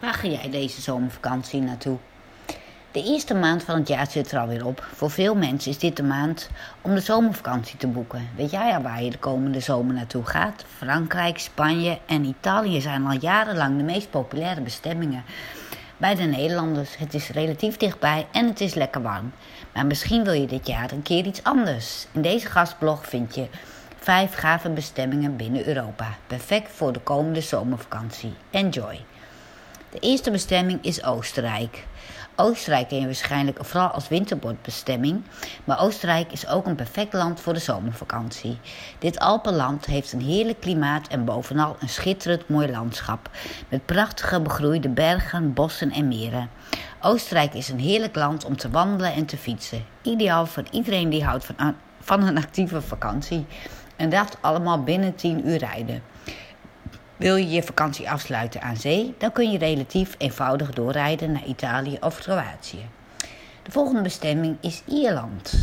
Waar ga jij deze zomervakantie naartoe? De eerste maand van het jaar zit er alweer op. Voor veel mensen is dit de maand om de zomervakantie te boeken. Weet jij waar je de komende zomer naartoe gaat? Frankrijk, Spanje en Italië zijn al jarenlang de meest populaire bestemmingen. Bij de Nederlanders, het is relatief dichtbij en het is lekker warm. Maar misschien wil je dit jaar een keer iets anders. In deze gastblog vind je vijf gave bestemmingen binnen Europa. Perfect voor de komende zomervakantie. Enjoy! De eerste bestemming is Oostenrijk. Oostenrijk ken je waarschijnlijk vooral als winterbordbestemming, maar Oostenrijk is ook een perfect land voor de zomervakantie. Dit Alpenland heeft een heerlijk klimaat en bovenal een schitterend mooi landschap met prachtige begroeide bergen, bossen en meren. Oostenrijk is een heerlijk land om te wandelen en te fietsen. Ideaal voor iedereen die houdt van, van een actieve vakantie. En dat allemaal binnen 10 uur rijden. Wil je je vakantie afsluiten aan zee, dan kun je relatief eenvoudig doorrijden naar Italië of Kroatië. De volgende bestemming is Ierland.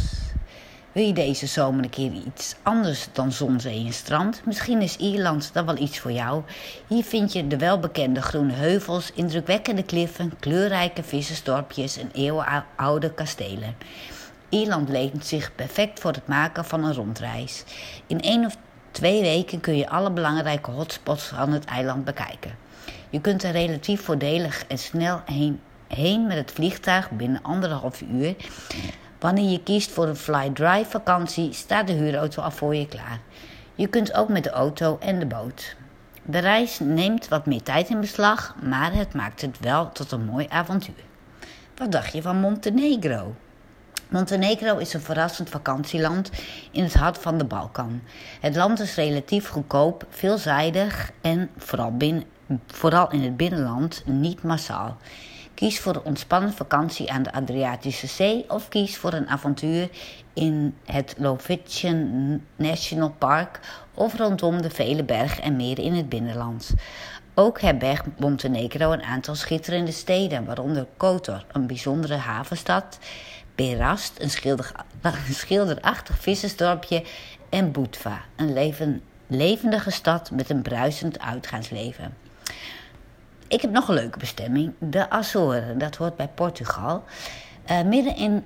Wil je deze zomer een keer iets anders dan zon, zee en strand? Misschien is Ierland dan wel iets voor jou. Hier vind je de welbekende groene heuvels, indrukwekkende kliffen, kleurrijke vissersdorpjes en eeuwenoude kastelen. Ierland leent zich perfect voor het maken van een rondreis. In één of twee weken kun je alle belangrijke hotspots van het eiland bekijken. Je kunt er relatief voordelig en snel heen, heen met het vliegtuig binnen anderhalf uur. Wanneer je kiest voor een fly-dry vakantie, staat de huurauto al voor je klaar. Je kunt ook met de auto en de boot. De reis neemt wat meer tijd in beslag, maar het maakt het wel tot een mooi avontuur. Wat dacht je van Montenegro? Montenegro is een verrassend vakantieland in het hart van de Balkan. Het land is relatief goedkoop, veelzijdig en vooral, binnen, vooral in het binnenland niet massaal. Kies voor een ontspannen vakantie aan de Adriatische Zee of kies voor een avontuur in het Lovician National Park of rondom de vele bergen en meren in het binnenland. Ook herbergt Montenegro een aantal schitterende steden, waaronder Kotor, een bijzondere havenstad, Berast, een, schilder, een schilderachtig vissersdorpje, en Budva, een leven, levendige stad met een bruisend uitgaansleven. Ik heb nog een leuke bestemming, de Azoren. Dat hoort bij Portugal. Uh, midden in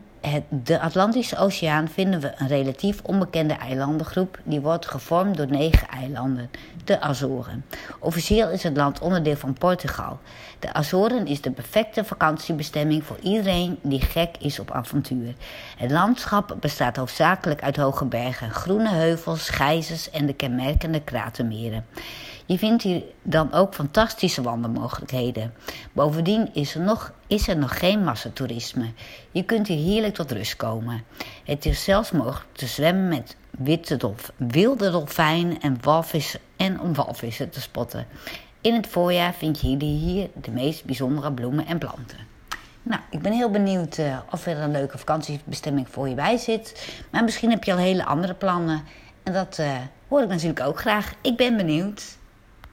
de Atlantische Oceaan vinden we een relatief onbekende eilandengroep. Die wordt gevormd door negen eilanden, de Azoren. Officieel is het land onderdeel van Portugal. De Azoren is de perfecte vakantiebestemming voor iedereen die gek is op avontuur. Het landschap bestaat hoofdzakelijk uit hoge bergen, groene heuvels, gijzers en de kenmerkende kratermeren. Je vindt hier dan ook fantastische wandelmogelijkheden. Bovendien is er nog, is er nog geen massatoerisme. Je kunt hier heerlijk tot rust komen. Het is zelfs mogelijk te zwemmen met witte dolf, wilde dolfijnen en walvissen en om walvissen te spotten. In het voorjaar vind je hier de meest bijzondere bloemen en planten. Nou, ik ben heel benieuwd uh, of er een leuke vakantiebestemming voor je bij zit. Maar misschien heb je al hele andere plannen. En dat uh, hoor ik natuurlijk ook graag. Ik ben benieuwd.